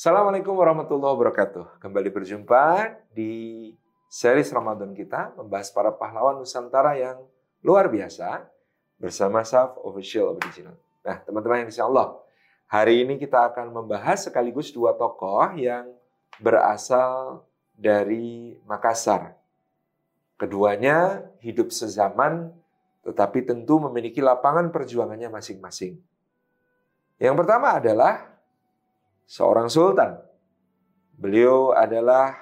Assalamualaikum warahmatullahi wabarakatuh. Kembali berjumpa di series Ramadan kita membahas para pahlawan Nusantara yang luar biasa bersama Saf Official Original. Nah, teman-teman yang insya Allah, hari ini kita akan membahas sekaligus dua tokoh yang berasal dari Makassar. Keduanya hidup sezaman, tetapi tentu memiliki lapangan perjuangannya masing-masing. Yang pertama adalah seorang sultan. Beliau adalah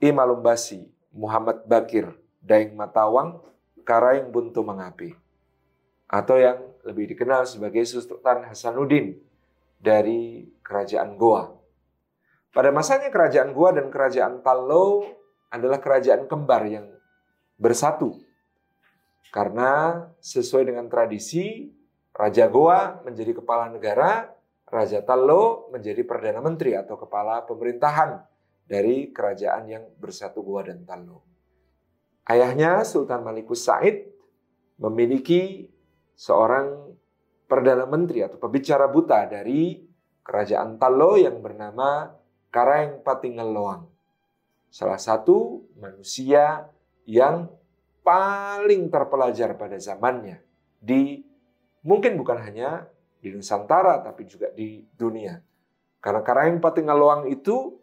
Imalumbasi, Muhammad Bakir, Daeng Matawang, Karaing Buntu Mengapi. Atau yang lebih dikenal sebagai Sultan Hasanuddin dari Kerajaan Goa. Pada masanya Kerajaan Goa dan Kerajaan Tallo adalah kerajaan kembar yang bersatu. Karena sesuai dengan tradisi, Raja Goa menjadi kepala negara, Raja Tallo menjadi Perdana Menteri atau kepala pemerintahan dari kerajaan yang bersatu Goa dan Tallo. Ayahnya Sultan Malikus Said memiliki seorang perdana menteri atau pembicara buta dari kerajaan Tallo yang bernama Karaeng Patinggal Loang. Salah satu manusia yang paling terpelajar pada zamannya di mungkin bukan hanya di Nusantara tapi juga di dunia. Karena Karaeng Patinggal Loang itu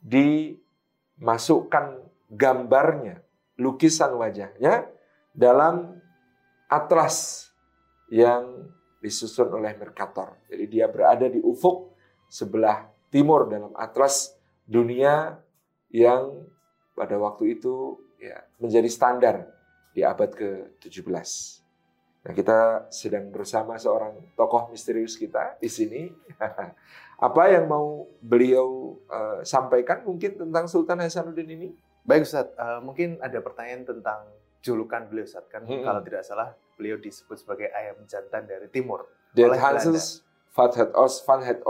dimasukkan gambarnya, lukisan wajahnya dalam atlas yang disusun oleh Mercator. Jadi dia berada di ufuk sebelah timur dalam atlas dunia yang pada waktu itu ya, menjadi standar di abad ke-17. Nah, kita sedang bersama seorang tokoh misterius kita di sini. Apa yang mau beliau uh, sampaikan mungkin tentang Sultan Hasanuddin ini? Baik Ustaz, uh, mungkin ada pertanyaan tentang julukan beliau Ustaz. Kan hmm. kalau tidak salah beliau disebut sebagai ayam jantan dari timur. Dan Hanses Fathat Ost Van Het.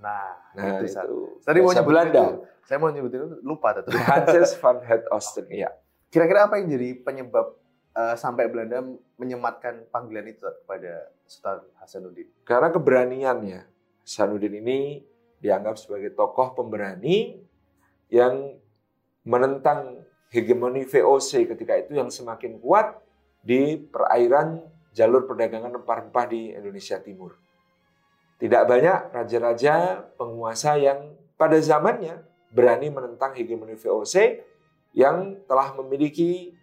Nah, nah itu, itu. Tadi mau nyebut Belanda. Itu. Saya mau nyebut itu lupa tadi. Hanses Van Het Osten, iya. Kira-kira apa yang jadi penyebab uh, sampai Belanda menyematkan panggilan itu kepada Sultan Hasanuddin? Karena keberaniannya Sanudin ini dianggap sebagai tokoh pemberani yang menentang hegemoni VOC ketika itu yang semakin kuat di perairan jalur perdagangan rempah-rempah di Indonesia Timur. Tidak banyak raja-raja penguasa yang pada zamannya berani menentang hegemoni VOC yang telah memiliki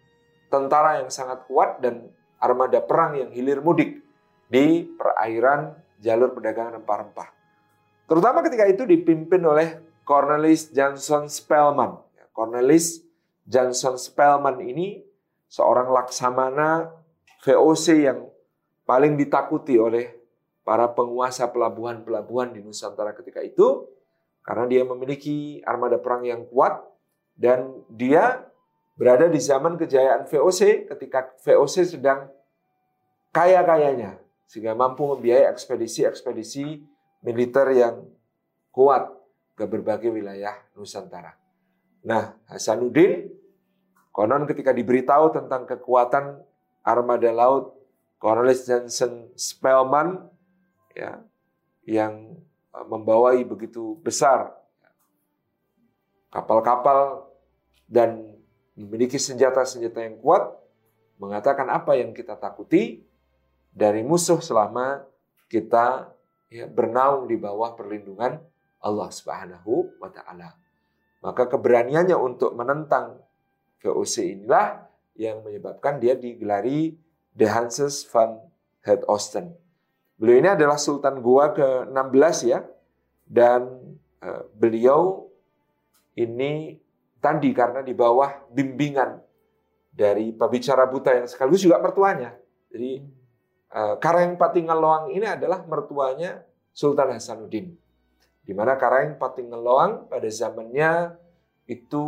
tentara yang sangat kuat dan armada perang yang hilir mudik di perairan jalur perdagangan rempah-rempah. Terutama ketika itu dipimpin oleh Cornelis Johnson Spellman. Cornelis Johnson Spellman ini seorang laksamana VOC yang paling ditakuti oleh para penguasa pelabuhan-pelabuhan di Nusantara ketika itu karena dia memiliki armada perang yang kuat dan dia berada di zaman kejayaan VOC ketika VOC sedang kaya-kayanya sehingga mampu membiayai ekspedisi-ekspedisi militer yang kuat ke berbagai wilayah Nusantara. Nah, Hasanuddin konon ketika diberitahu tentang kekuatan armada laut Cornelis Johnson Spellman ya yang e, membawai begitu besar kapal-kapal dan memiliki senjata-senjata yang kuat mengatakan apa yang kita takuti dari musuh selama kita ya, bernaung di bawah perlindungan Allah Subhanahu wa taala. Maka keberaniannya untuk menentang VOC inilah yang menyebabkan dia digelari The Hanses van Het Osten. Beliau ini adalah Sultan Goa ke-16 ya. Dan uh, beliau ini tadi karena di bawah bimbingan dari pembicara buta yang sekaligus juga mertuanya. Jadi Eh, Karang Patingan Loang ini adalah mertuanya Sultan Hasanuddin. Di mana Karang Patingan Loang pada zamannya itu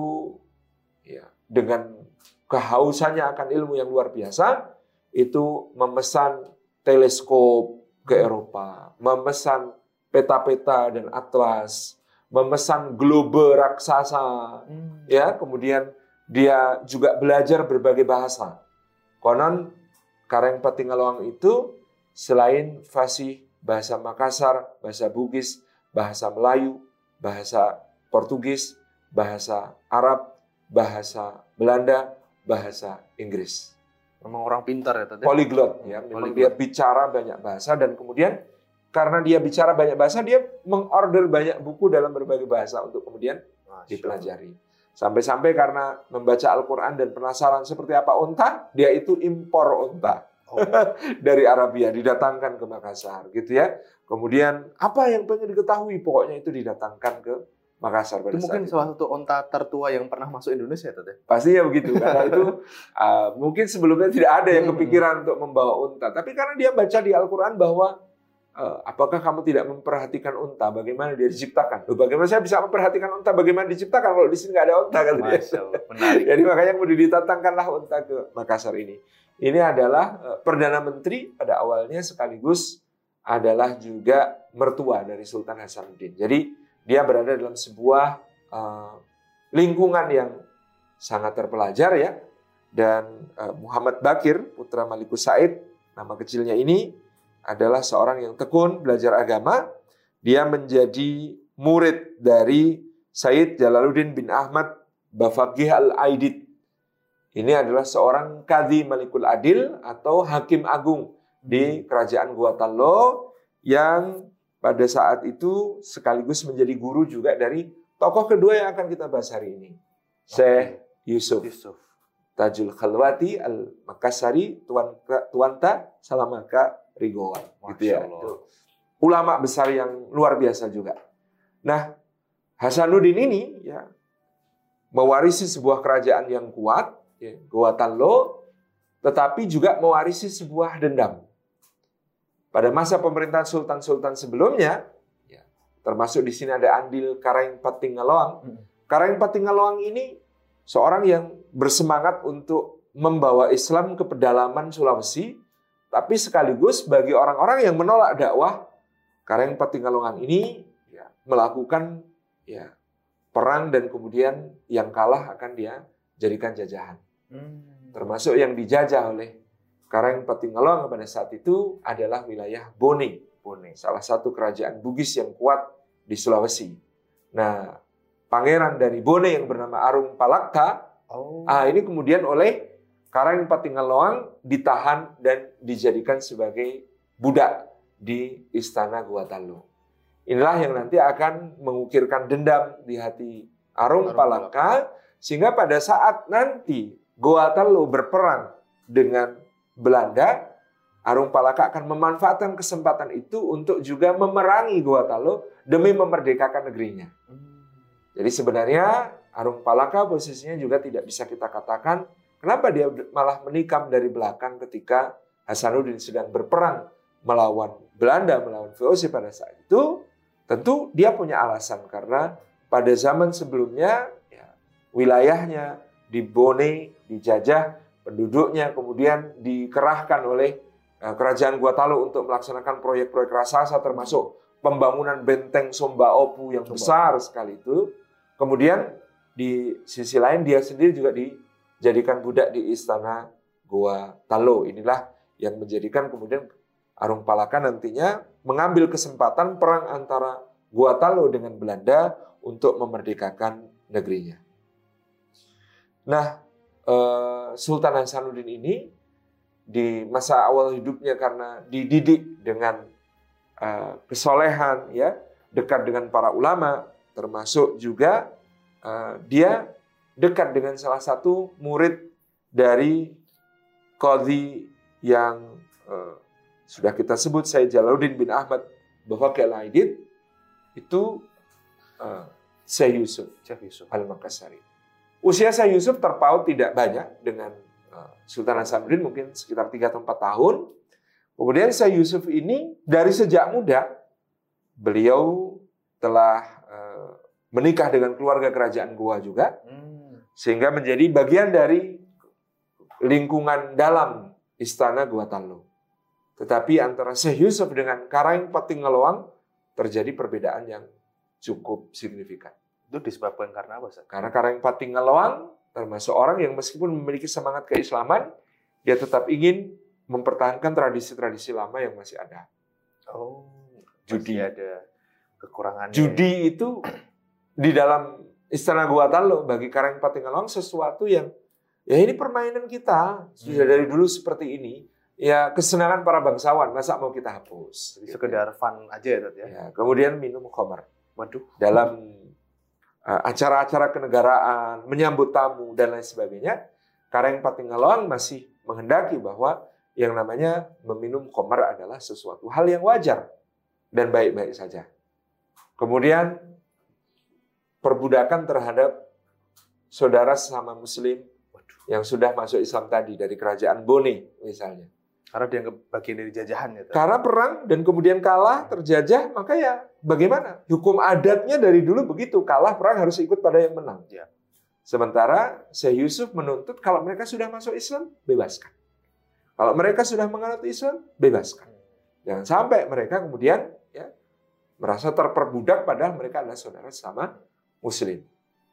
ya dengan kehausannya akan ilmu yang luar biasa itu memesan teleskop ke Eropa, memesan peta-peta dan atlas, memesan globe raksasa, hmm. ya kemudian dia juga belajar berbagai bahasa. Konon Karang Patinggalawang itu selain fasih bahasa Makassar, bahasa Bugis, bahasa Melayu, bahasa Portugis, bahasa Arab, bahasa Belanda, bahasa Inggris. Memang orang pintar ya tadi. Polyglot ya, memang dia bicara banyak bahasa dan kemudian karena dia bicara banyak bahasa dia mengorder banyak buku dalam berbagai bahasa untuk kemudian dipelajari. Sampai-sampai karena membaca Al-Quran dan penasaran seperti apa unta, dia itu impor unta. Oh. dari Arabia didatangkan ke Makassar gitu ya. Kemudian apa yang pengen diketahui pokoknya itu didatangkan ke Makassar pada itu mungkin saat salah satu onta tertua yang pernah masuk Indonesia Tete. Pastinya begitu karena itu uh, mungkin sebelumnya tidak ada yang hmm. kepikiran untuk membawa unta, tapi karena dia baca di Al-Qur'an bahwa apakah kamu tidak memperhatikan unta bagaimana dia diciptakan? Loh, bagaimana saya bisa memperhatikan unta bagaimana diciptakan kalau di sini nggak ada unta kan. Jadi makanya kemudian ditatangkanlah unta ke Makassar ini. Ini adalah uh, perdana menteri pada awalnya sekaligus adalah juga mertua dari Sultan Hasanuddin. Jadi dia berada dalam sebuah uh, lingkungan yang sangat terpelajar ya. Dan uh, Muhammad Bakir, putra Malikus Said, nama kecilnya ini adalah seorang yang tekun belajar agama. Dia menjadi murid dari Said Jalaluddin bin Ahmad Bafaqih al-Aidid. Ini adalah seorang kadhi Malikul Adil atau hakim agung di kerajaan Guatallo yang pada saat itu sekaligus menjadi guru juga dari tokoh kedua yang akan kita bahas hari ini. Syekh Yusuf. Yusuf. Tajul Khalwati Al-Makassari Tuan Tuanta Salamaka Rigowan. Gitu ya. Itu. Ulama besar yang luar biasa juga. Nah, Hasanuddin ini ya mewarisi sebuah kerajaan yang kuat, ya, Lo, tetapi juga mewarisi sebuah dendam. Pada masa pemerintahan sultan-sultan sebelumnya, ya, termasuk di sini ada Andil Karaing Patingaloang. Hmm. Karaing Patingaloang ini seorang yang bersemangat untuk membawa Islam ke pedalaman Sulawesi, tapi sekaligus bagi orang-orang yang menolak dakwah, Karaing Patingaloang ini ya, melakukan ya, perang dan kemudian yang kalah akan dia jadikan jajahan. Hmm. Termasuk yang dijajah oleh Karang Patinggalong pada saat itu adalah wilayah Bone. Bone, salah satu kerajaan Bugis yang kuat di Sulawesi. Nah, pangeran dari Bone yang bernama Arung Palakta, oh. ah, ini kemudian oleh Karang Patinggalong ditahan dan dijadikan sebagai budak di istana Guatalo. Inilah yang nanti akan mengukirkan dendam di hati Arung, Palaka, sehingga pada saat nanti Guatalo berperang dengan Belanda, Arung Palaka akan memanfaatkan kesempatan itu untuk juga memerangi Guatalo demi memerdekakan negerinya. Jadi sebenarnya Arung Palaka posisinya juga tidak bisa kita katakan kenapa dia malah menikam dari belakang ketika Hasanuddin sedang berperang melawan Belanda, melawan VOC pada saat itu. Tentu dia punya alasan karena pada zaman sebelumnya ya, wilayahnya di Bone dijajah penduduknya kemudian dikerahkan oleh eh, kerajaan Guatalo untuk melaksanakan proyek-proyek raksasa termasuk pembangunan benteng Somba Opu yang besar sekali itu. Kemudian di sisi lain dia sendiri juga dijadikan budak di istana Gua Talo. Inilah yang menjadikan kemudian Arung Palaka nantinya mengambil kesempatan perang antara Gua Talo dengan Belanda untuk memerdekakan negerinya. Nah, Eh, Sultan Hasanuddin ini di masa awal hidupnya karena dididik dengan uh, kesolehan ya dekat dengan para ulama termasuk juga uh, dia dekat dengan salah satu murid dari Qadhi yang uh, sudah kita sebut saya Jalaluddin bin Ahmad bahwa Aidid itu uh, Syekh Yusuf, Yusuf Al-Makassari. Usia saya Yusuf terpaut tidak banyak dengan eh, Sultan Hasanuddin mungkin sekitar 3 atau 4 tahun. Kemudian saya Yusuf ini dari sejak muda beliau telah eh, menikah dengan keluarga kerajaan Goa juga. Hmm. Sehingga menjadi bagian dari lingkungan dalam istana Gua Talo. Tetapi antara Syekh Yusuf dengan Karang Patingaloang terjadi perbedaan yang cukup signifikan. Itu disebabkan karena apa? Sir? Karena Karang Patinggalawang termasuk orang yang meskipun memiliki semangat keislaman, dia tetap ingin mempertahankan tradisi-tradisi lama yang masih ada. Oh, judi ada kekurangannya. Judi itu di dalam istana Gua Talo bagi Karang Patingalong sesuatu yang ya ini permainan kita sudah Hmm. dari dulu seperti ini. Ya kesenangan para bangsawan, masa mau kita hapus? Gitu sekedar fun aja ya, ya. ya. Kemudian minum khamar Waduh. dalam uh, acara-acara kenegaraan, menyambut tamu dan lain sebagainya. Karang Patingalong masih menghendaki bahwa yang namanya meminum khamar adalah sesuatu hal yang wajar dan baik-baik saja. Kemudian perbudakan terhadap saudara sesama muslim Waduh. yang sudah masuk Islam tadi dari kerajaan Bone misalnya. Karena dianggap bagian dari jajahan ya. Karena perang dan kemudian kalah, terjajah, maka ya bagaimana? Hukum adatnya dari dulu begitu, kalah perang harus ikut pada yang menang. Ya. Sementara Syekh Yusuf menuntut kalau mereka sudah masuk Islam, bebaskan. Kalau mereka sudah menganut Islam, bebaskan. Jangan sampai mereka kemudian ya merasa terperbudak padahal mereka adalah saudara sama muslim.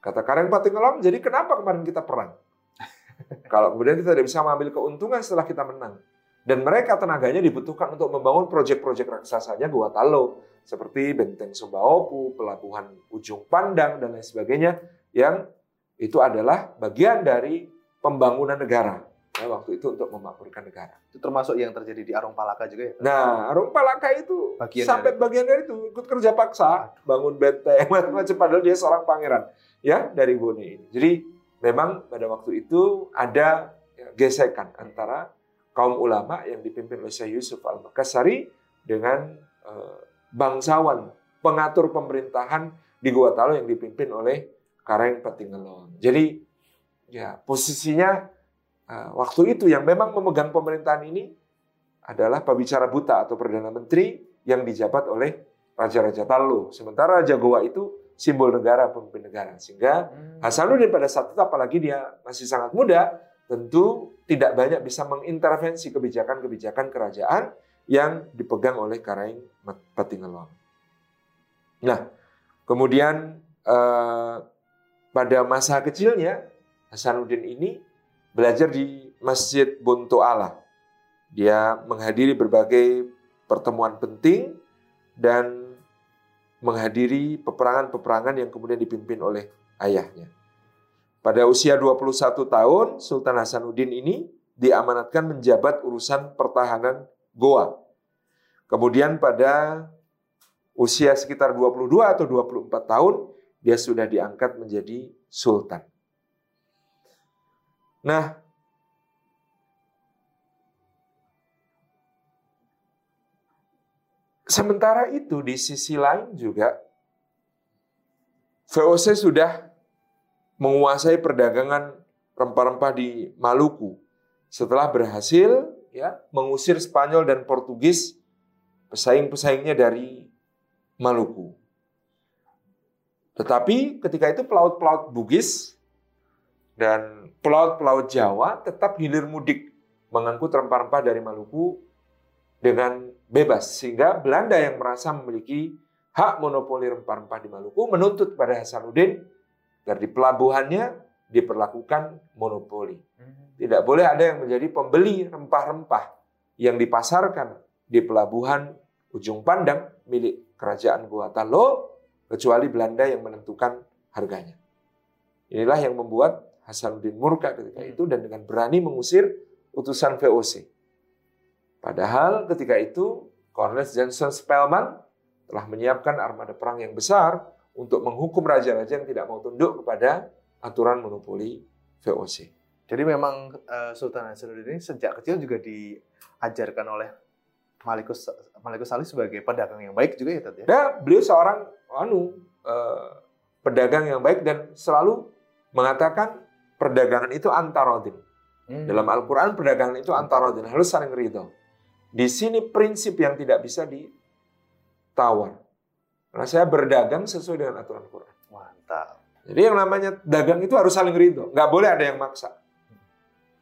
Kata Karen Patingelong, jadi kenapa kemarin kita perang? Kalau kemudian kita tidak bisa mengambil keuntungan setelah kita menang. Dan mereka tenaganya dibutuhkan untuk membangun proyek-proyek raksasanya Talo. Seperti Benteng Sumbaopu, Pelabuhan Ujung Pandang, dan lain sebagainya. Yang itu adalah bagian dari pembangunan negara. Ya, waktu itu untuk memakmurkan negara. Itu termasuk yang terjadi di Arung Palaka juga ya. Nah, Arung Palaka itu Bagian sampai bagian dari itu ikut kerja paksa, bangun benteng macam-macam padahal dia seorang pangeran ya dari Bone ini. Jadi memang pada waktu itu ada ya, gesekan antara kaum ulama yang dipimpin oleh Syekh Yusuf Al-Makassari dengan eh, bangsawan pengatur pemerintahan di Gua Talo yang dipimpin oleh Kareng Patingelong. Jadi ya posisinya eh, waktu itu yang memang memegang pemerintahan ini adalah pembicara buta atau perdana menteri yang dijabat oleh raja-raja Talo. Sementara Raja Goa itu simbol negara, pemimpin negara. Sehingga Hmm. Hasanuddin pada saat itu apalagi dia masih sangat muda, tentu tidak banyak bisa mengintervensi kebijakan-kebijakan kerajaan yang dipegang oleh Karaing Patingelong. Nah, kemudian eh, pada masa kecilnya Hasanuddin ini belajar di Masjid Bonto Allah. Dia menghadiri berbagai pertemuan penting dan menghadiri peperangan-peperangan yang kemudian dipimpin oleh ayahnya. Pada usia 21 tahun, Sultan Hasanuddin ini diamanatkan menjabat urusan pertahanan Goa. Kemudian pada usia sekitar 22 atau 24 tahun, dia sudah diangkat menjadi sultan. Nah, sementara itu di sisi lain juga VOC sudah menguasai perdagangan rempah-rempah di Maluku setelah berhasil ya mengusir Spanyol dan Portugis pesaing-pesaingnya dari Maluku. Tetapi ketika itu pelaut-pelaut Bugis dan pelaut-pelaut Jawa tetap hilir mudik mengangkut rempah-rempah dari Maluku dengan bebas sehingga Belanda yang merasa memiliki hak monopoli rempah-rempah di Maluku menuntut pada Hasanuddin agar di pelabuhannya diperlakukan monopoli. Tidak boleh ada yang menjadi pembeli rempah-rempah yang dipasarkan di pelabuhan Ujung Pandang milik kerajaan Gua Talo kecuali Belanda yang menentukan harganya. Inilah yang membuat Hasanuddin murka ketika Hmm. itu dan dengan berani mengusir utusan VOC. Padahal ketika itu Cornelius Johnson Spellman telah menyiapkan armada perang yang besar untuk menghukum raja-raja yang tidak mau tunduk kepada aturan monopoli VOC. Jadi memang eh, Sultan Hasanuddin ini sejak kecil juga diajarkan oleh Malikus Malikus Salih sebagai pedagang yang baik juga ya Tat ya. Nah, beliau seorang anu eh, pedagang yang baik dan selalu mengatakan perdagangan itu antarodin. Hmm. Dalam Al-Quran perdagangan itu antarodin harus saling ridho. Di sini prinsip yang tidak bisa ditawar. Karena saya berdagang sesuai dengan aturan Quran. Mantap. Jadi yang namanya dagang itu harus saling ridho. Nggak boleh ada yang maksa.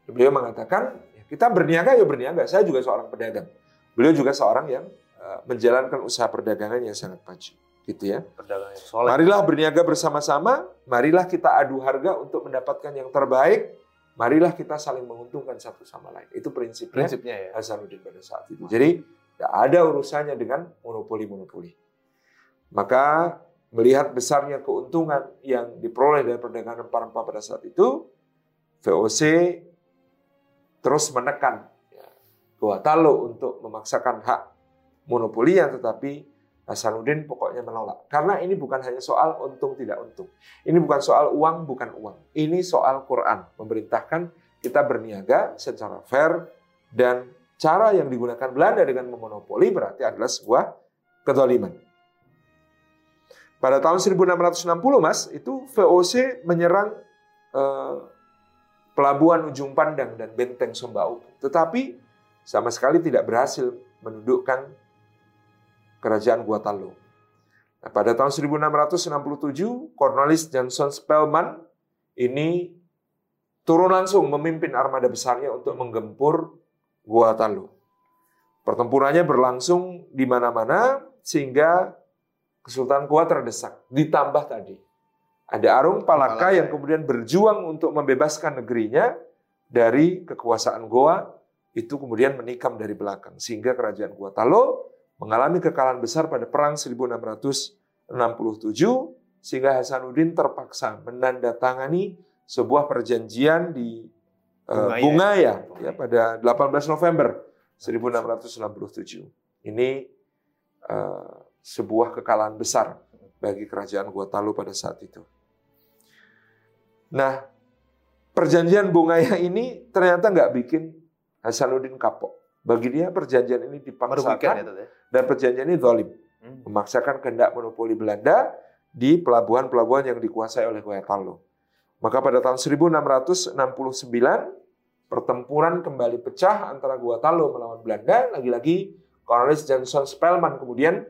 Beliau mengatakan, "Ya, kita berniaga ya berniaga. Saya juga seorang pedagang. Beliau juga seorang yang eh, menjalankan usaha perdagangan yang sangat maju. Gitu ya. Yang soleh. Marilah berniaga bersama-sama, marilah kita adu harga untuk mendapatkan yang terbaik, marilah kita saling menguntungkan satu sama lain. Itu prinsipnya Prinsipnya ya. Hasanuddin pada saat itu. Jadi tidak ada urusannya dengan monopoli-monopoli. Maka melihat besarnya keuntungan yang diperoleh dari perdagangan rempah-rempah pada saat itu, VOC terus menekan ya, Talo untuk memaksakan hak monopolinya, tetapi Hasanuddin pokoknya menolak. Karena ini bukan hanya soal untung tidak untung. Ini bukan soal uang, bukan uang. Ini soal Quran. Memerintahkan kita berniaga secara fair dan cara yang digunakan Belanda dengan memonopoli berarti adalah sebuah kedoliman. Pada tahun 1660 mas, itu VOC menyerang eh, pelabuhan ujung pandang dan benteng Sombau. Tetapi sama sekali tidak berhasil menundukkan kerajaan Guatalo. Nah, pada tahun 1667, Cornelis Johnson Spellman ini turun langsung memimpin armada besarnya untuk menggempur Guatalo. Pertempurannya berlangsung di mana-mana sehingga Kesultanan Goa terdesak. Ditambah tadi, ada Arung Palaka yang kemudian berjuang untuk membebaskan negerinya dari kekuasaan Goa, itu kemudian menikam dari belakang. Sehingga kerajaan Guatalo mengalami kekalahan besar pada perang 1667 sehingga Hasanuddin terpaksa menandatangani sebuah perjanjian di uh, Bungaya ya pada 18 November 1667. Ini uh, sebuah kekalahan besar bagi kerajaan Guatalu pada saat itu. Nah, perjanjian Bungaya ini ternyata nggak bikin Hasanuddin kapok. Bagi dia perjanjian ini dipaksakan ya, ya, dan perjanjian ini zalim. Hmm. Memaksakan kehendak monopoli Belanda di pelabuhan-pelabuhan yang dikuasai oleh Guayatalo. Maka pada tahun 1669 pertempuran kembali pecah antara Guatalo melawan Belanda. Lagi-lagi Cornelis Johnson Spellman kemudian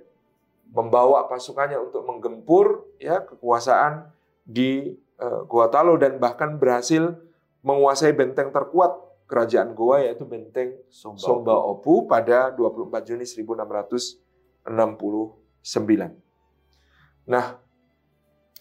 membawa pasukannya untuk menggempur ya kekuasaan di uh, Guatalo dan bahkan berhasil menguasai benteng terkuat kerajaan Goa yaitu benteng Somba, Somba Opu pada 24 Juni 1669. Nah,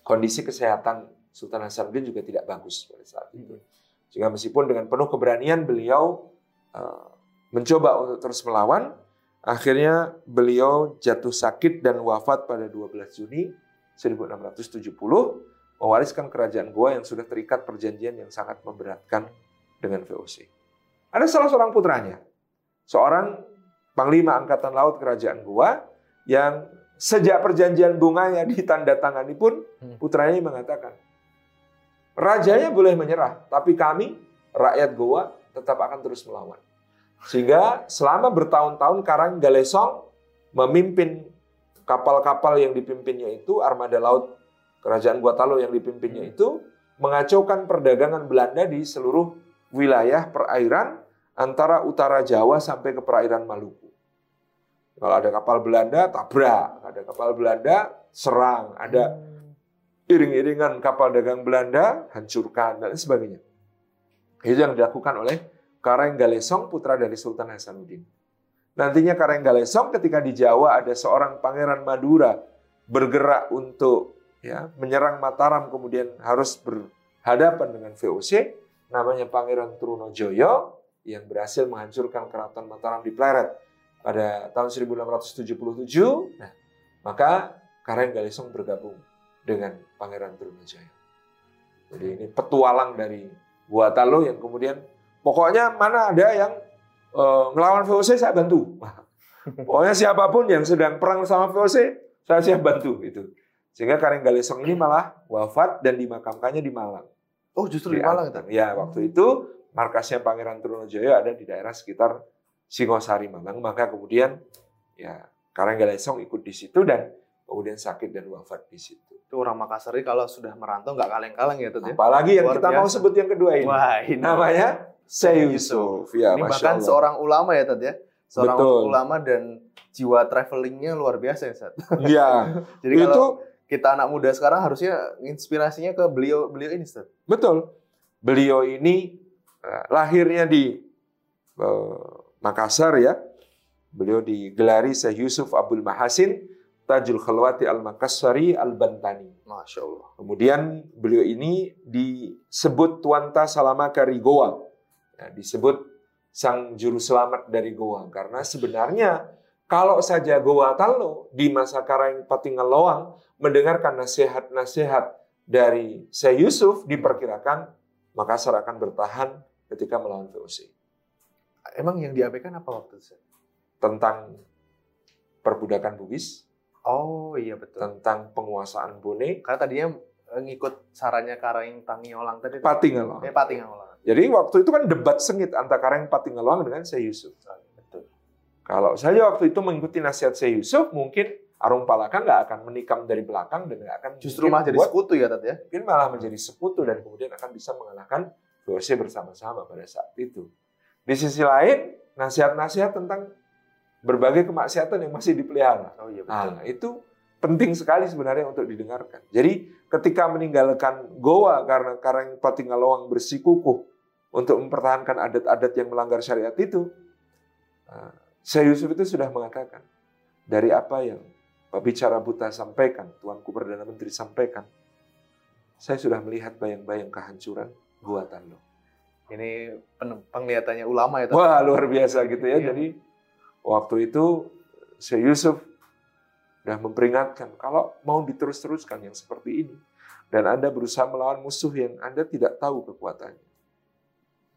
kondisi kesehatan Sultan Hasanuddin juga tidak bagus pada saat itu. Sehingga meskipun dengan penuh keberanian beliau uh, mencoba untuk terus melawan, akhirnya beliau jatuh sakit dan wafat pada 12 Juni 1670, mewariskan kerajaan Goa yang sudah terikat perjanjian yang sangat memberatkan dengan VOC. Ada salah seorang putranya, seorang panglima angkatan laut kerajaan Goa yang sejak perjanjian bunga yang ditandatangani pun hmm. putranya mengatakan, rajanya boleh menyerah, tapi kami rakyat Goa tetap akan terus melawan. Sehingga selama bertahun-tahun Karang Galesong memimpin kapal-kapal yang dipimpinnya itu, armada laut kerajaan Guatalo yang dipimpinnya itu, mengacaukan perdagangan Belanda di seluruh wilayah perairan antara utara Jawa sampai ke perairan Maluku. Kalau ada kapal Belanda, tabrak. Ada kapal Belanda, serang. Ada iring-iringan kapal dagang Belanda, hancurkan, dan sebagainya. Itu yang dilakukan oleh Kareng Galesong, putra dari Sultan Hasanuddin. Nantinya Kareng Galesong ketika di Jawa ada seorang pangeran Madura bergerak untuk ya menyerang Mataram kemudian harus berhadapan dengan VOC, namanya Pangeran Trunojoyo yang berhasil menghancurkan keraton Mataram di Pleret pada tahun 1677. Nah, maka Karen Galesong bergabung dengan Pangeran Trunojoyo. Jadi ini petualang dari Buatalo yang kemudian pokoknya mana ada yang uh, ngelawan VOC saya bantu. Pokoknya siapa pun yang sedang perang sama VOC saya siap bantu itu. Sehingga Karen Galesong ini malah wafat dan dimakamkannya di Malang. Oh justru di, di Malang itu? Ya waktu itu markasnya Pangeran Trunojoyo ada di daerah sekitar Singosari Malang. Maka kemudian ya Karang Galesong ikut di situ dan kemudian sakit dan wafat di situ. Itu orang Makassar kalau sudah merantau nggak kaleng-kaleng ya tuh. Ya? Apalagi yang Luar kita biasa. mau sebut yang kedua ini. Wah, ini namanya Syekh Yusuf. Ya, ini bahkan Allah. seorang ulama ya Tad ya. Seorang Betul. ulama dan jiwa travelingnya luar biasa ya Sat. Iya. Jadi itu kalau kita anak muda sekarang harusnya inspirasinya ke beliau beliau ini Ustaz. Betul. Beliau ini lahirnya di uh, Makassar ya. Beliau digelari Syekh Yusuf Abdul Mahasin Tajul Khalwati Al-Makassari Al-Bantani. Masya Allah. Kemudian beliau ini disebut Tuanta Salamakari Goa. Ya, disebut sang juru selamat dari Goa. Karena sebenarnya Kalau saja Goa Talo di masa Karang Patingaloang mendengarkan nasihat-nasihat dari Syekh Yusuf, diperkirakan Makassar akan bertahan ketika melawan VOC. Emang yang diabaikan apa waktu itu? Tentang perbudakan Bugis, Oh iya betul. tentang penguasaan Bone, Karena tadinya eh, ngikut sarannya Karang Tangiolang tadi. Patingaloang. Eh Patingiolang. Jadi waktu itu kan debat sengit antara Karang Patingaloang dengan Syekh Yusuf. Betul. Kalau saja waktu itu mengikuti nasihat Syekh Yusuf, mungkin Arung Palaka nggak akan menikam dari belakang dan nggak akan Justru malah jadi sekutu ya Tat ya. mungkin malah menjadi sekutu dan kemudian akan bisa mengalahkan VOC bersama-sama pada saat itu. Di sisi lain, nasihat-nasihat tentang berbagai kemaksiatan yang masih dipelihara. Oh iya betul. Nah, itu penting sekali sebenarnya untuk didengarkan. Jadi, ketika meninggalkan Goa karena Karang Patingaloang bersikukuh untuk mempertahankan adat-adat yang melanggar syariat itu, eh, Syekh Yusuf itu sudah mengatakan, dari apa yang Pak Bicara Buta sampaikan, Tuanku Perdana Menteri sampaikan, saya sudah melihat bayang-bayang kehancuran Gua Talo. Ini pen- penglihatannya ulama ya. Wah, luar biasa gitu ya. Iya. Jadi, waktu itu Syekh Yusuf sudah memperingatkan, kalau mau diterus-teruskan yang seperti ini, dan Anda berusaha melawan musuh yang Anda tidak tahu kekuatannya.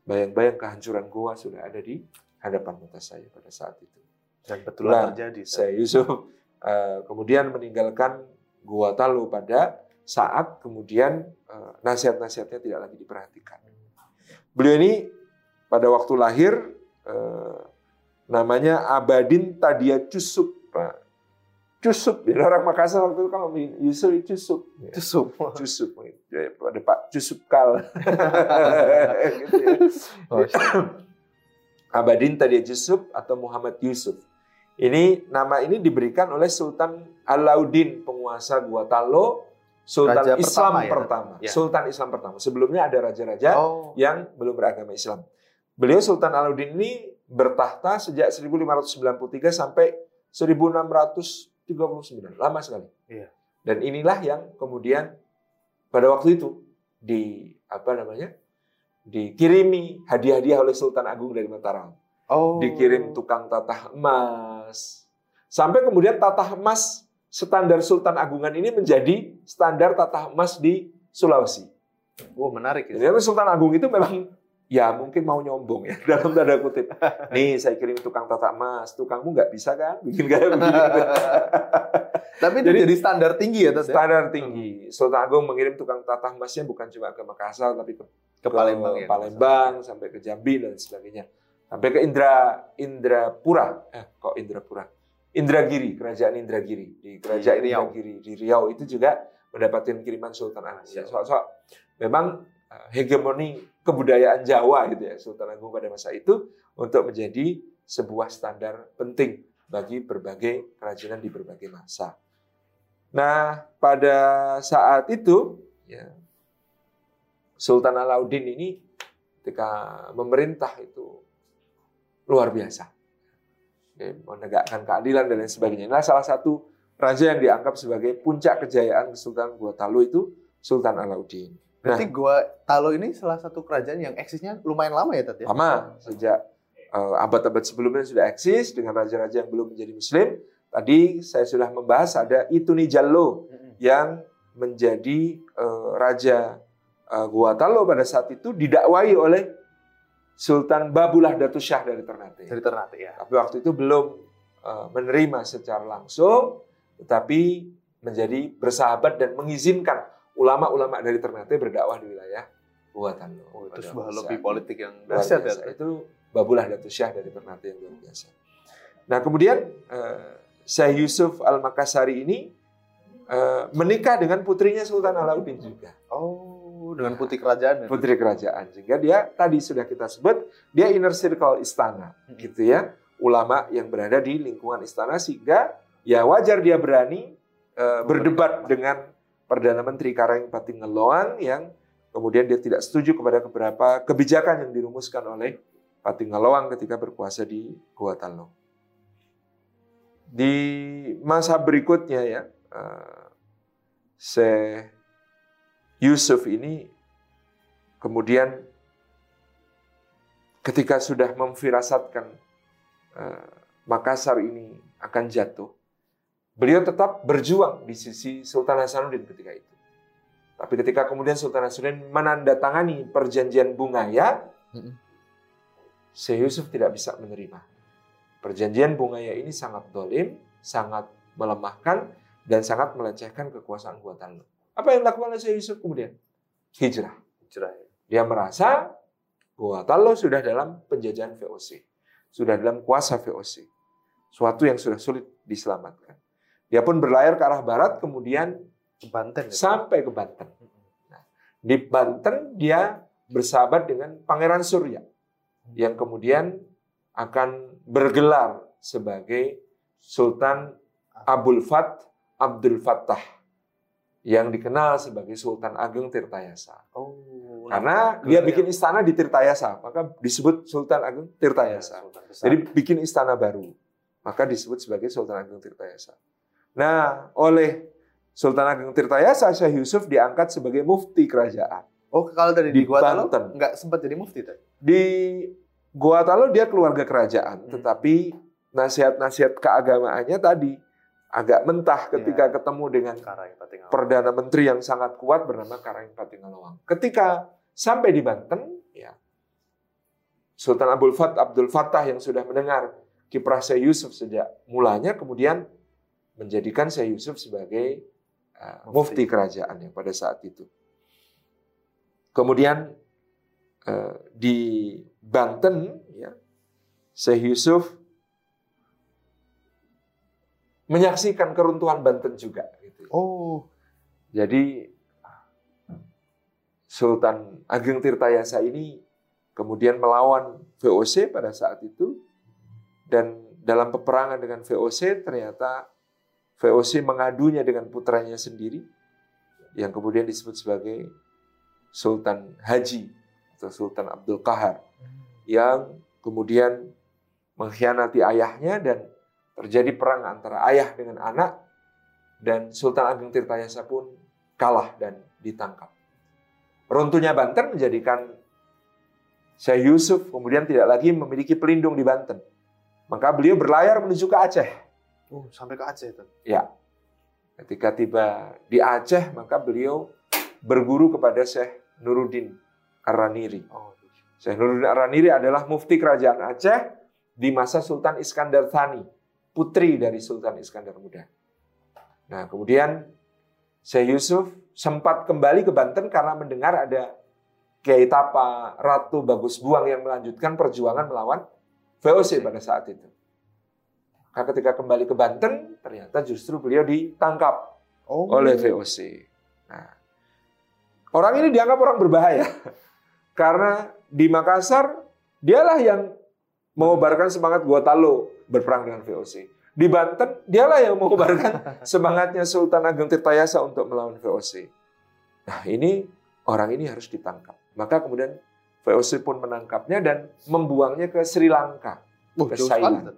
Bayang-bayang kehancuran Goa sudah ada di hadapan mata saya pada saat itu. Dan betul Nah, terjadi. Syekh Yusuf eh, kemudian meninggalkan Gua Talu pada saat kemudian eh, nasihat-nasihatnya tidak lagi diperhatikan. Beliau ini pada waktu lahir eh, namanya Abadin Tadia Cusup. Pak. Cusup, ya orang Makassar waktu itu kalau Yusuf Cusup. Itu semua. Cusup, ya, ada Pak Cusup Kal. gitu ya. Oh, Abadin Tadia Yusuf atau Muhammad Yusuf. Ini nama ini diberikan oleh Sultan Alauddin penguasa Gua Talo, Sultan Raja Islam pertama ya? pertama. Ya. Sultan Islam pertama. Sebelumnya ada raja-raja oh. yang belum beragama Islam. Beliau Sultan Alauddin ini bertahta sejak 1593 sampai 1639. Lama sekali. Iya. Dan inilah yang kemudian pada waktu itu di apa namanya? dikirimi hadiah-hadiah oleh Sultan Agung dari Mataram Oh. dikirim tukang tatah emas. Sampai kemudian tatah emas standar Sultan Agungan ini menjadi standar tatah emas di Sulawesi. Oh, menarik ya. Jadi Sultan Agung itu memang ya mungkin mau nyombong ya dalam tanda kutip. Nih saya kirim tukang tatah emas, tukangmu nggak bisa kan bikin kayak begini. Tapi Jadi- jadi, standar tinggi ya, ya? Standar tinggi. Sultan Agung mengirim tukang tatah emasnya bukan cuma ke Makassar tapi ke, Ke Palembang ya. Palembang, sampai ke Jambi dan sebagainya. Sampai ke Indra Indrapura. Eh, kok Indrapura? Indragiri, kerajaan Indragiri. Di kerajaan Di Riau. Indragiri di Riau itu juga mendapatkan kiriman Sultan Agung. Ya, soal-soal memang eh, hegemoni kebudayaan Jawa gitu ya Sultan Agung pada masa itu untuk menjadi sebuah standar penting bagi berbagai kerajinan di berbagai masa. Nah, pada saat itu ya Sultan Alauddin ini ketika memerintah itu luar biasa. Dia menegakkan keadilan dan lain sebagainya. Nah, salah satu raja yang dianggap sebagai puncak kejayaan Sultan Gua Talu itu Sultan Alauddin. Berarti gua Talo ini salah satu kerajaan yang eksisnya lumayan lama ya, Tat ya? Lama sejak eh, abad-abad sebelumnya sudah eksis dengan raja-raja yang belum menjadi muslim. Tadi saya sudah membahas ada Ituni Jallo yang menjadi eh, raja eh, Gua Talo pada saat itu didakwai oleh Sultan Babulah Datu Syah dari Ternate. Dari Ternate ya. Tapi waktu itu belum eh, menerima secara langsung, tetapi menjadi bersahabat dan mengizinkan ulama-ulama dari Ternate berdakwah di wilayah Gua Talo. Oh, itu sebuah lobby politik yang luar dahsyat ya. Itu Babulah Datu Syah dari Ternate yang luar biasa. Nah kemudian eh, Syekh Yusuf Al Makassari ini eh, menikah dengan putrinya Sultan Alauddin juga, Oh, dengan putih kerajaan ya. putri kerajaan. Sehingga dia tadi sudah kita sebut dia inner circle istana, Mm-mm. gitu ya, ulama yang berada di lingkungan istana sehingga ya wajar dia berani eh, berdebat dengan perdana menteri Karang Patingeloang yang kemudian dia tidak setuju kepada beberapa kebijakan yang dirumuskan oleh Patingeloang ketika berkuasa di Gua Talong. Di masa berikutnya ya, eh, Syekh Yusuf ini kemudian ketika sudah memfirasatkan eh, Makassar ini akan jatuh, beliau tetap berjuang di sisi Sultan Hasanuddin ketika itu. Tapi ketika kemudian Sultan Hasanuddin menandatangani perjanjian Bungaya, Mm-mm. Syekh Yusuf tidak bisa menerima. Perjanjian Bungaya ini sangat dolim, sangat melemahkan, dan sangat melecehkan kekuasaan Gua Tallo. Apa yang dilakukan oleh Yusuf kemudian? Hijrah. Hijrah ya. Dia merasa Gua Tallo sudah dalam penjajahan VOC. Sudah dalam kuasa VOC. Suatu yang sudah sulit diselamatkan. Dia pun berlayar ke arah barat, kemudian Ke Banten. ya? sampai ke Banten. Nah, di Banten dia bersahabat dengan Pangeran Surya yang kemudian akan bergelar sebagai Sultan Abdul Fat Abdul Fattah yang dikenal sebagai Sultan Ageng Tirtayasa. Oh. Karena dia bikin istana di Tirtayasa, maka disebut Sultan Ageng Tirtayasa. Jadi bikin istana baru, maka disebut sebagai Sultan Ageng Tirtayasa. Nah, oleh Sultan Ageng Tirtayasa, Syekh Yusuf diangkat sebagai mufti kerajaan. oh kalau dari di di Gua Talo nggak sempat jadi mufti tadi. Di Goa Talo dia keluarga kerajaan, Hmm. tetapi nasihat-nasihat keagamaannya tadi agak mentah ketika ketemu dengan perdana menteri yang sangat kuat bernama Karang Patingalawang. Ketika sampai di Banten, ya Sultan Abdul Fat Abdul Fattah yang sudah mendengar kiprah Syekh Yusuf sejak mulanya, kemudian menjadikan Syekh Yusuf sebagai uh, mufti Mufti. kerajaan yang pada saat itu. Kemudian uh, di Banten, ya Syekh Yusuf menyaksikan keruntuhan Banten juga. Gitu. Oh. Jadi Sultan Ageng Tirtayasa ini kemudian melawan VOC pada saat itu dan dalam peperangan dengan VOC ternyata VOC mengadunya dengan putranya sendiri yang kemudian disebut sebagai Sultan Haji atau Sultan Abdul Kahar yang kemudian mengkhianati ayahnya dan terjadi perang antara ayah dengan anak dan Sultan Ageng Tirtayasa pun kalah dan ditangkap. Runtuhnya Banten menjadikan Syekh Yusuf kemudian tidak lagi memiliki pelindung di Banten. Maka beliau berlayar menuju ke Aceh. Oh, sampai ke Aceh tuh. Ya. Ketika tiba di Aceh, maka beliau berguru kepada Syekh Nuruddin Ar-Raniri. Oh. Syekh Nuruddin Ar-Raniri adalah mufti kerajaan Aceh di masa Sultan Iskandar Thani, putri dari Sultan Iskandar Muda. Nah, kemudian Syekh Yusuf sempat kembali ke Banten karena mendengar ada Kiai Tapa Ratu Bagus Buang yang melanjutkan perjuangan melawan VOC pada saat itu. Maka ketika kembali ke Banten, ternyata justru beliau ditangkap Oh. oleh VOC. Nah, orang ini dianggap orang berbahaya karena di Makassar dialah yang mengobarkan semangat Gotalo berperang dengan VOC. Di Banten dialah yang mengobarkan semangatnya Sultan Ageng Tirtayasa untuk melawan VOC. Nah, ini orang ini harus ditangkap. Maka kemudian VOC pun menangkapnya dan membuangnya ke Sri Lanka. Oh, ke Thailand.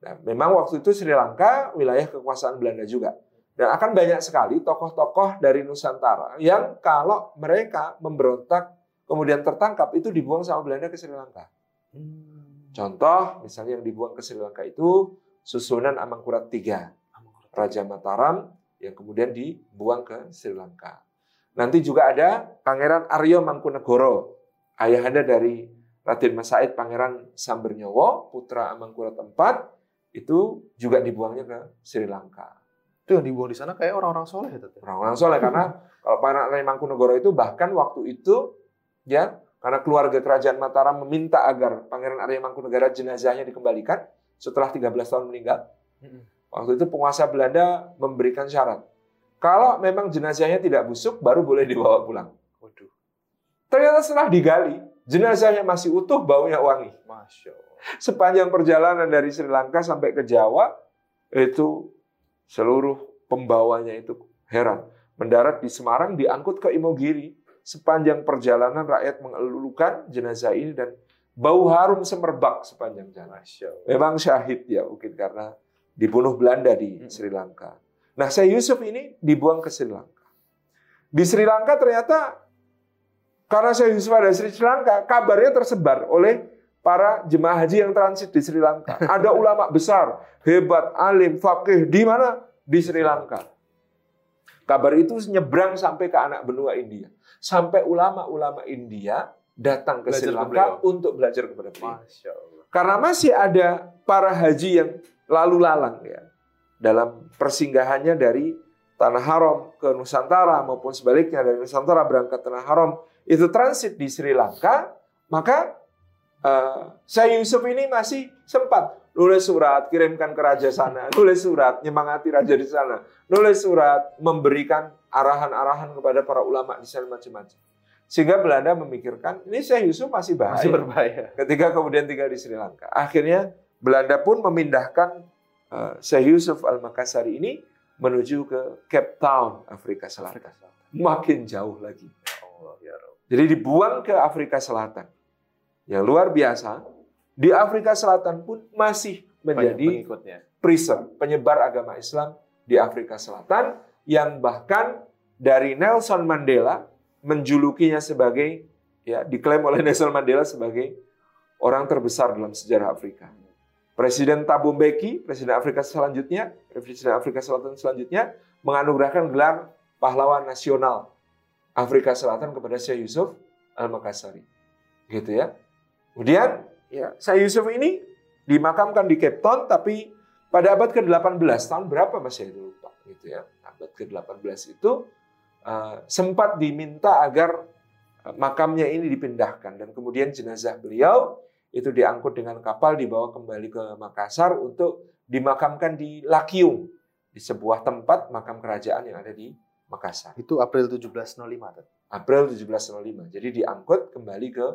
Nah, memang waktu itu Sri Lanka wilayah kekuasaan Belanda juga. Dan akan banyak sekali tokoh-tokoh dari Nusantara yang kalau mereka memberontak kemudian tertangkap itu dibuang sama Belanda ke Sri Lanka. Hmm. Contoh misalnya yang dibuang ke Sri Lanka itu Susunan Amangkurat III, Raja Mataram yang kemudian dibuang ke Sri Lanka. Nanti juga ada Pangeran Aryo Mangkunegoro, ayahanda dari Raden Mas Said Pangeran Sambernyowo, putra Amangkurat IV, itu juga dibuangnya ke Sri Lanka. Itu yang dibuang di sana kayak orang-orang soleh ya? Orang-orang soleh karena kalau Pangeran Aryo Mangkunegoro itu bahkan waktu itu ya karena keluarga kerajaan Mataram meminta agar Pangeran Arya Mangkunegara jenazahnya dikembalikan setelah 13 tahun meninggal. Waktu itu penguasa Belanda memberikan syarat. Kalau memang jenazahnya tidak busuk, baru boleh dibawa pulang. Waduh, Ternyata setelah digali, jenazahnya masih utuh, baunya wangi. masya Allah. Sepanjang perjalanan dari Sri Lanka sampai ke Jawa, itu seluruh pembawanya itu heran. Mendarat di Semarang, diangkut ke Imogiri. Sepanjang perjalanan rakyat mengeluhkan jenazah ini dan bau harum semerbak sepanjang jalan. Memang syahid ya mungkin karena dibunuh Belanda di. Sri Lanka. Nah, saya Yusuf ini dibuang ke Sri Lanka. Di Sri Lanka ternyata karena saya Yusuf ada di Sri Lanka, kabarnya tersebar oleh para jemaah haji yang transit di Sri Lanka. Ada ulama besar, hebat, alim, fakih di mana? Di Sri Lanka. Kabar itu nyebrang sampai ke anak benua India. Sampai ulama-ulama India datang ke Belajar Sri Lanka untuk belajar kepada beliau. Masya Allah. Karena masih ada para haji yang lalu lalang ya dalam persinggahannya dari tanah haram ke Nusantara maupun sebaliknya dari Nusantara berangkat tanah haram itu transit di Sri Lanka, maka eh, saya Yusuf ini masih sempat nulis surat, kirimkan ke raja sana, nulis surat, nyemangati raja di sana, nulis surat, memberikan arahan-arahan kepada para ulama di sana macam-macam. Sehingga Belanda memikirkan, ini Syekh Yusuf masih bahaya Masih berbahaya. ketika kemudian tinggal di Sri Lanka. Akhirnya Belanda pun memindahkan uh, Syekh Yusuf Al-Makassari ini menuju ke Cape Town, Afrika Selatan. Afrika Selatan. Makin jauh lagi. Ya ya. Jadi dibuang ke Afrika Selatan. Yang luar biasa, di Afrika Selatan pun masih menjadi preacher, penyebar agama Islam di Afrika Selatan yang bahkan dari Nelson Mandela menjulukinya sebagai ya diklaim oleh Nelson Mandela sebagai orang terbesar dalam sejarah Afrika. Presiden Thabo Mbeki, presiden Afrika selanjutnya, presiden Afrika Selatan selanjutnya menganugerahkan gelar pahlawan nasional Afrika Selatan kepada Syekh Yusuf Al-Makassari. Gitu ya. Kemudian ya Syekh Yusuf ini dimakamkan di Cape Town tapi pada abad ke-18 tahun berapa masih saya lupa gitu ya. Abad ke-18 itu uh, sempat diminta agar uh, makamnya ini dipindahkan dan kemudian jenazah beliau itu diangkut dengan kapal dibawa kembali ke Makassar untuk dimakamkan di Lakiung di sebuah tempat makam kerajaan yang ada di Makassar. Itu April 1705. Tat. April 1705. Jadi diangkut kembali ke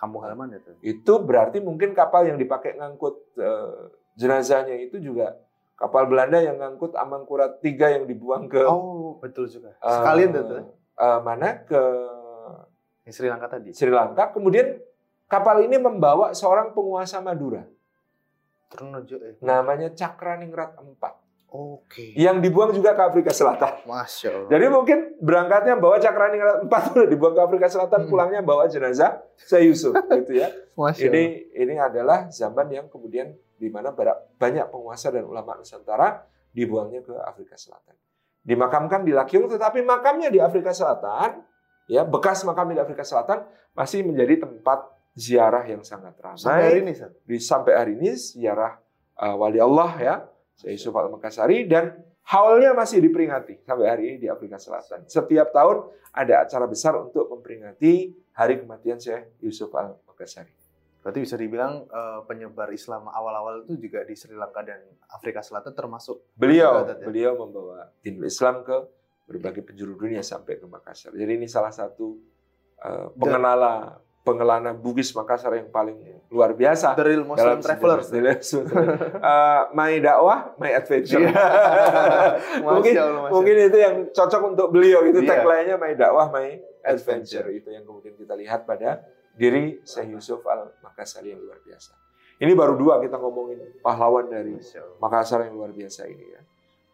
Kampung halaman ya. Tat? itu berarti mungkin kapal yang dipakai ngangkut eh, jenazahnya itu juga kapal Belanda yang ngangkut Amangkurat 3 yang dibuang ke Oh, betul juga. eh, Sekalian tuh. Tat. eh, mana ke Yang Sri Lanka tadi. Sri Lanka. Kemudian kapal ini membawa seorang penguasa Madura Ternojo eh. namanya Cakraningrat IV Oke. yang dibuang juga ke Afrika Selatan. Masya Allah. Jadi mungkin berangkatnya bawa IV udah dibuang ke Afrika Selatan, Hmm. pulangnya bawa jenazah Syekh Yusuf gitu ya. Masya Allah. Ini ini adalah zaman yang kemudian di mana banyak penguasa dan ulama Nusantara dibuangnya ke Afrika Selatan. Dimakamkan di Lakyung, tetapi makamnya di Afrika Selatan, ya bekas makamnya di Afrika Selatan masih menjadi tempat ziarah yang sangat Sampai hari ramai. ini. Di sampai hari ini ziarah uh, wali Allah ya, Syekh Yusuf Al Makassari dan haulnya masih diperingati sampai hari ini di Afrika Selatan. Setiap tahun ada acara besar untuk memperingati hari kematian Syekh Yusuf Al Makassari. Berarti bisa dibilang eh, penyebar Islam awal-awal itu juga di Sri Lanka dan Afrika Selatan termasuk Beliau Betul, ya. beliau membawa dinul Islam ke berbagai penjuru dunia sampai ke Makassar. Jadi ini salah satu uh, pengenala pengelana Bugis Makassar yang paling luar biasa The Real Muslim Traveler. sejarah. Uh, my dakwah, my adventure. Iya. mungkin Allah, mungkin itu yang cocok untuk beliau itu Iya. tagline-nya my dakwah, my Adventure. adventure. Itu yang kemudian kita lihat pada diri Syekh Yusuf Al Makassari yang luar biasa. Ini baru dua kita ngomongin pahlawan dari. Makassar yang luar biasa ini ya.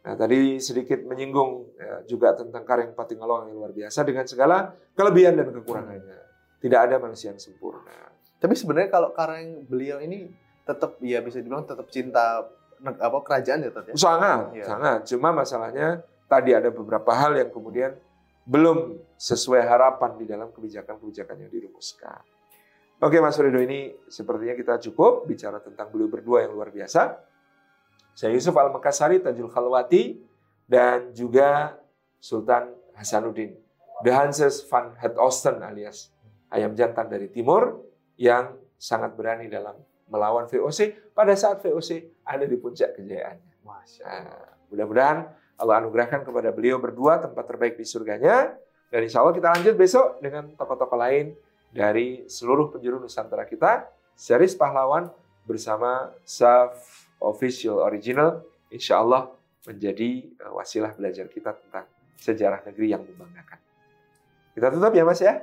Nah tadi sedikit menyinggung ya, juga tentang Kareng Patinggalong yang luar biasa dengan segala kelebihan dan kekurangannya. Tidak ada manusia yang sempurna. Tapi sebenarnya kalau karang beliau ini tetap ya bisa dibilang tetap cinta apa kerajaan ya Tat ya. Sangat, Iya. sangat. Cuma masalahnya tadi ada beberapa hal yang kemudian belum sesuai harapan di dalam kebijakan-kebijakan yang dirumuskan. Oke Mas Rido ini sepertinya kita cukup bicara tentang beliau berdua yang luar biasa. Saya Yusuf Al-Makassari, Tajul Khalwati, dan juga Sultan Hasanuddin. The Hanses van Het Oosten alias ayam jantan dari timur yang sangat berani dalam melawan VOC pada saat VOC ada di puncak kejayaannya. Nah, mudah-mudahan Allah anugerahkan kepada beliau berdua tempat terbaik di surganya. Dan insya Allah kita lanjut besok dengan tokoh-tokoh lain dari seluruh penjuru Nusantara kita. Series pahlawan bersama Saf Official Original. Insya Allah menjadi eh, wasilah belajar kita tentang sejarah negeri yang membanggakan. Kita tutup ya Mas ya.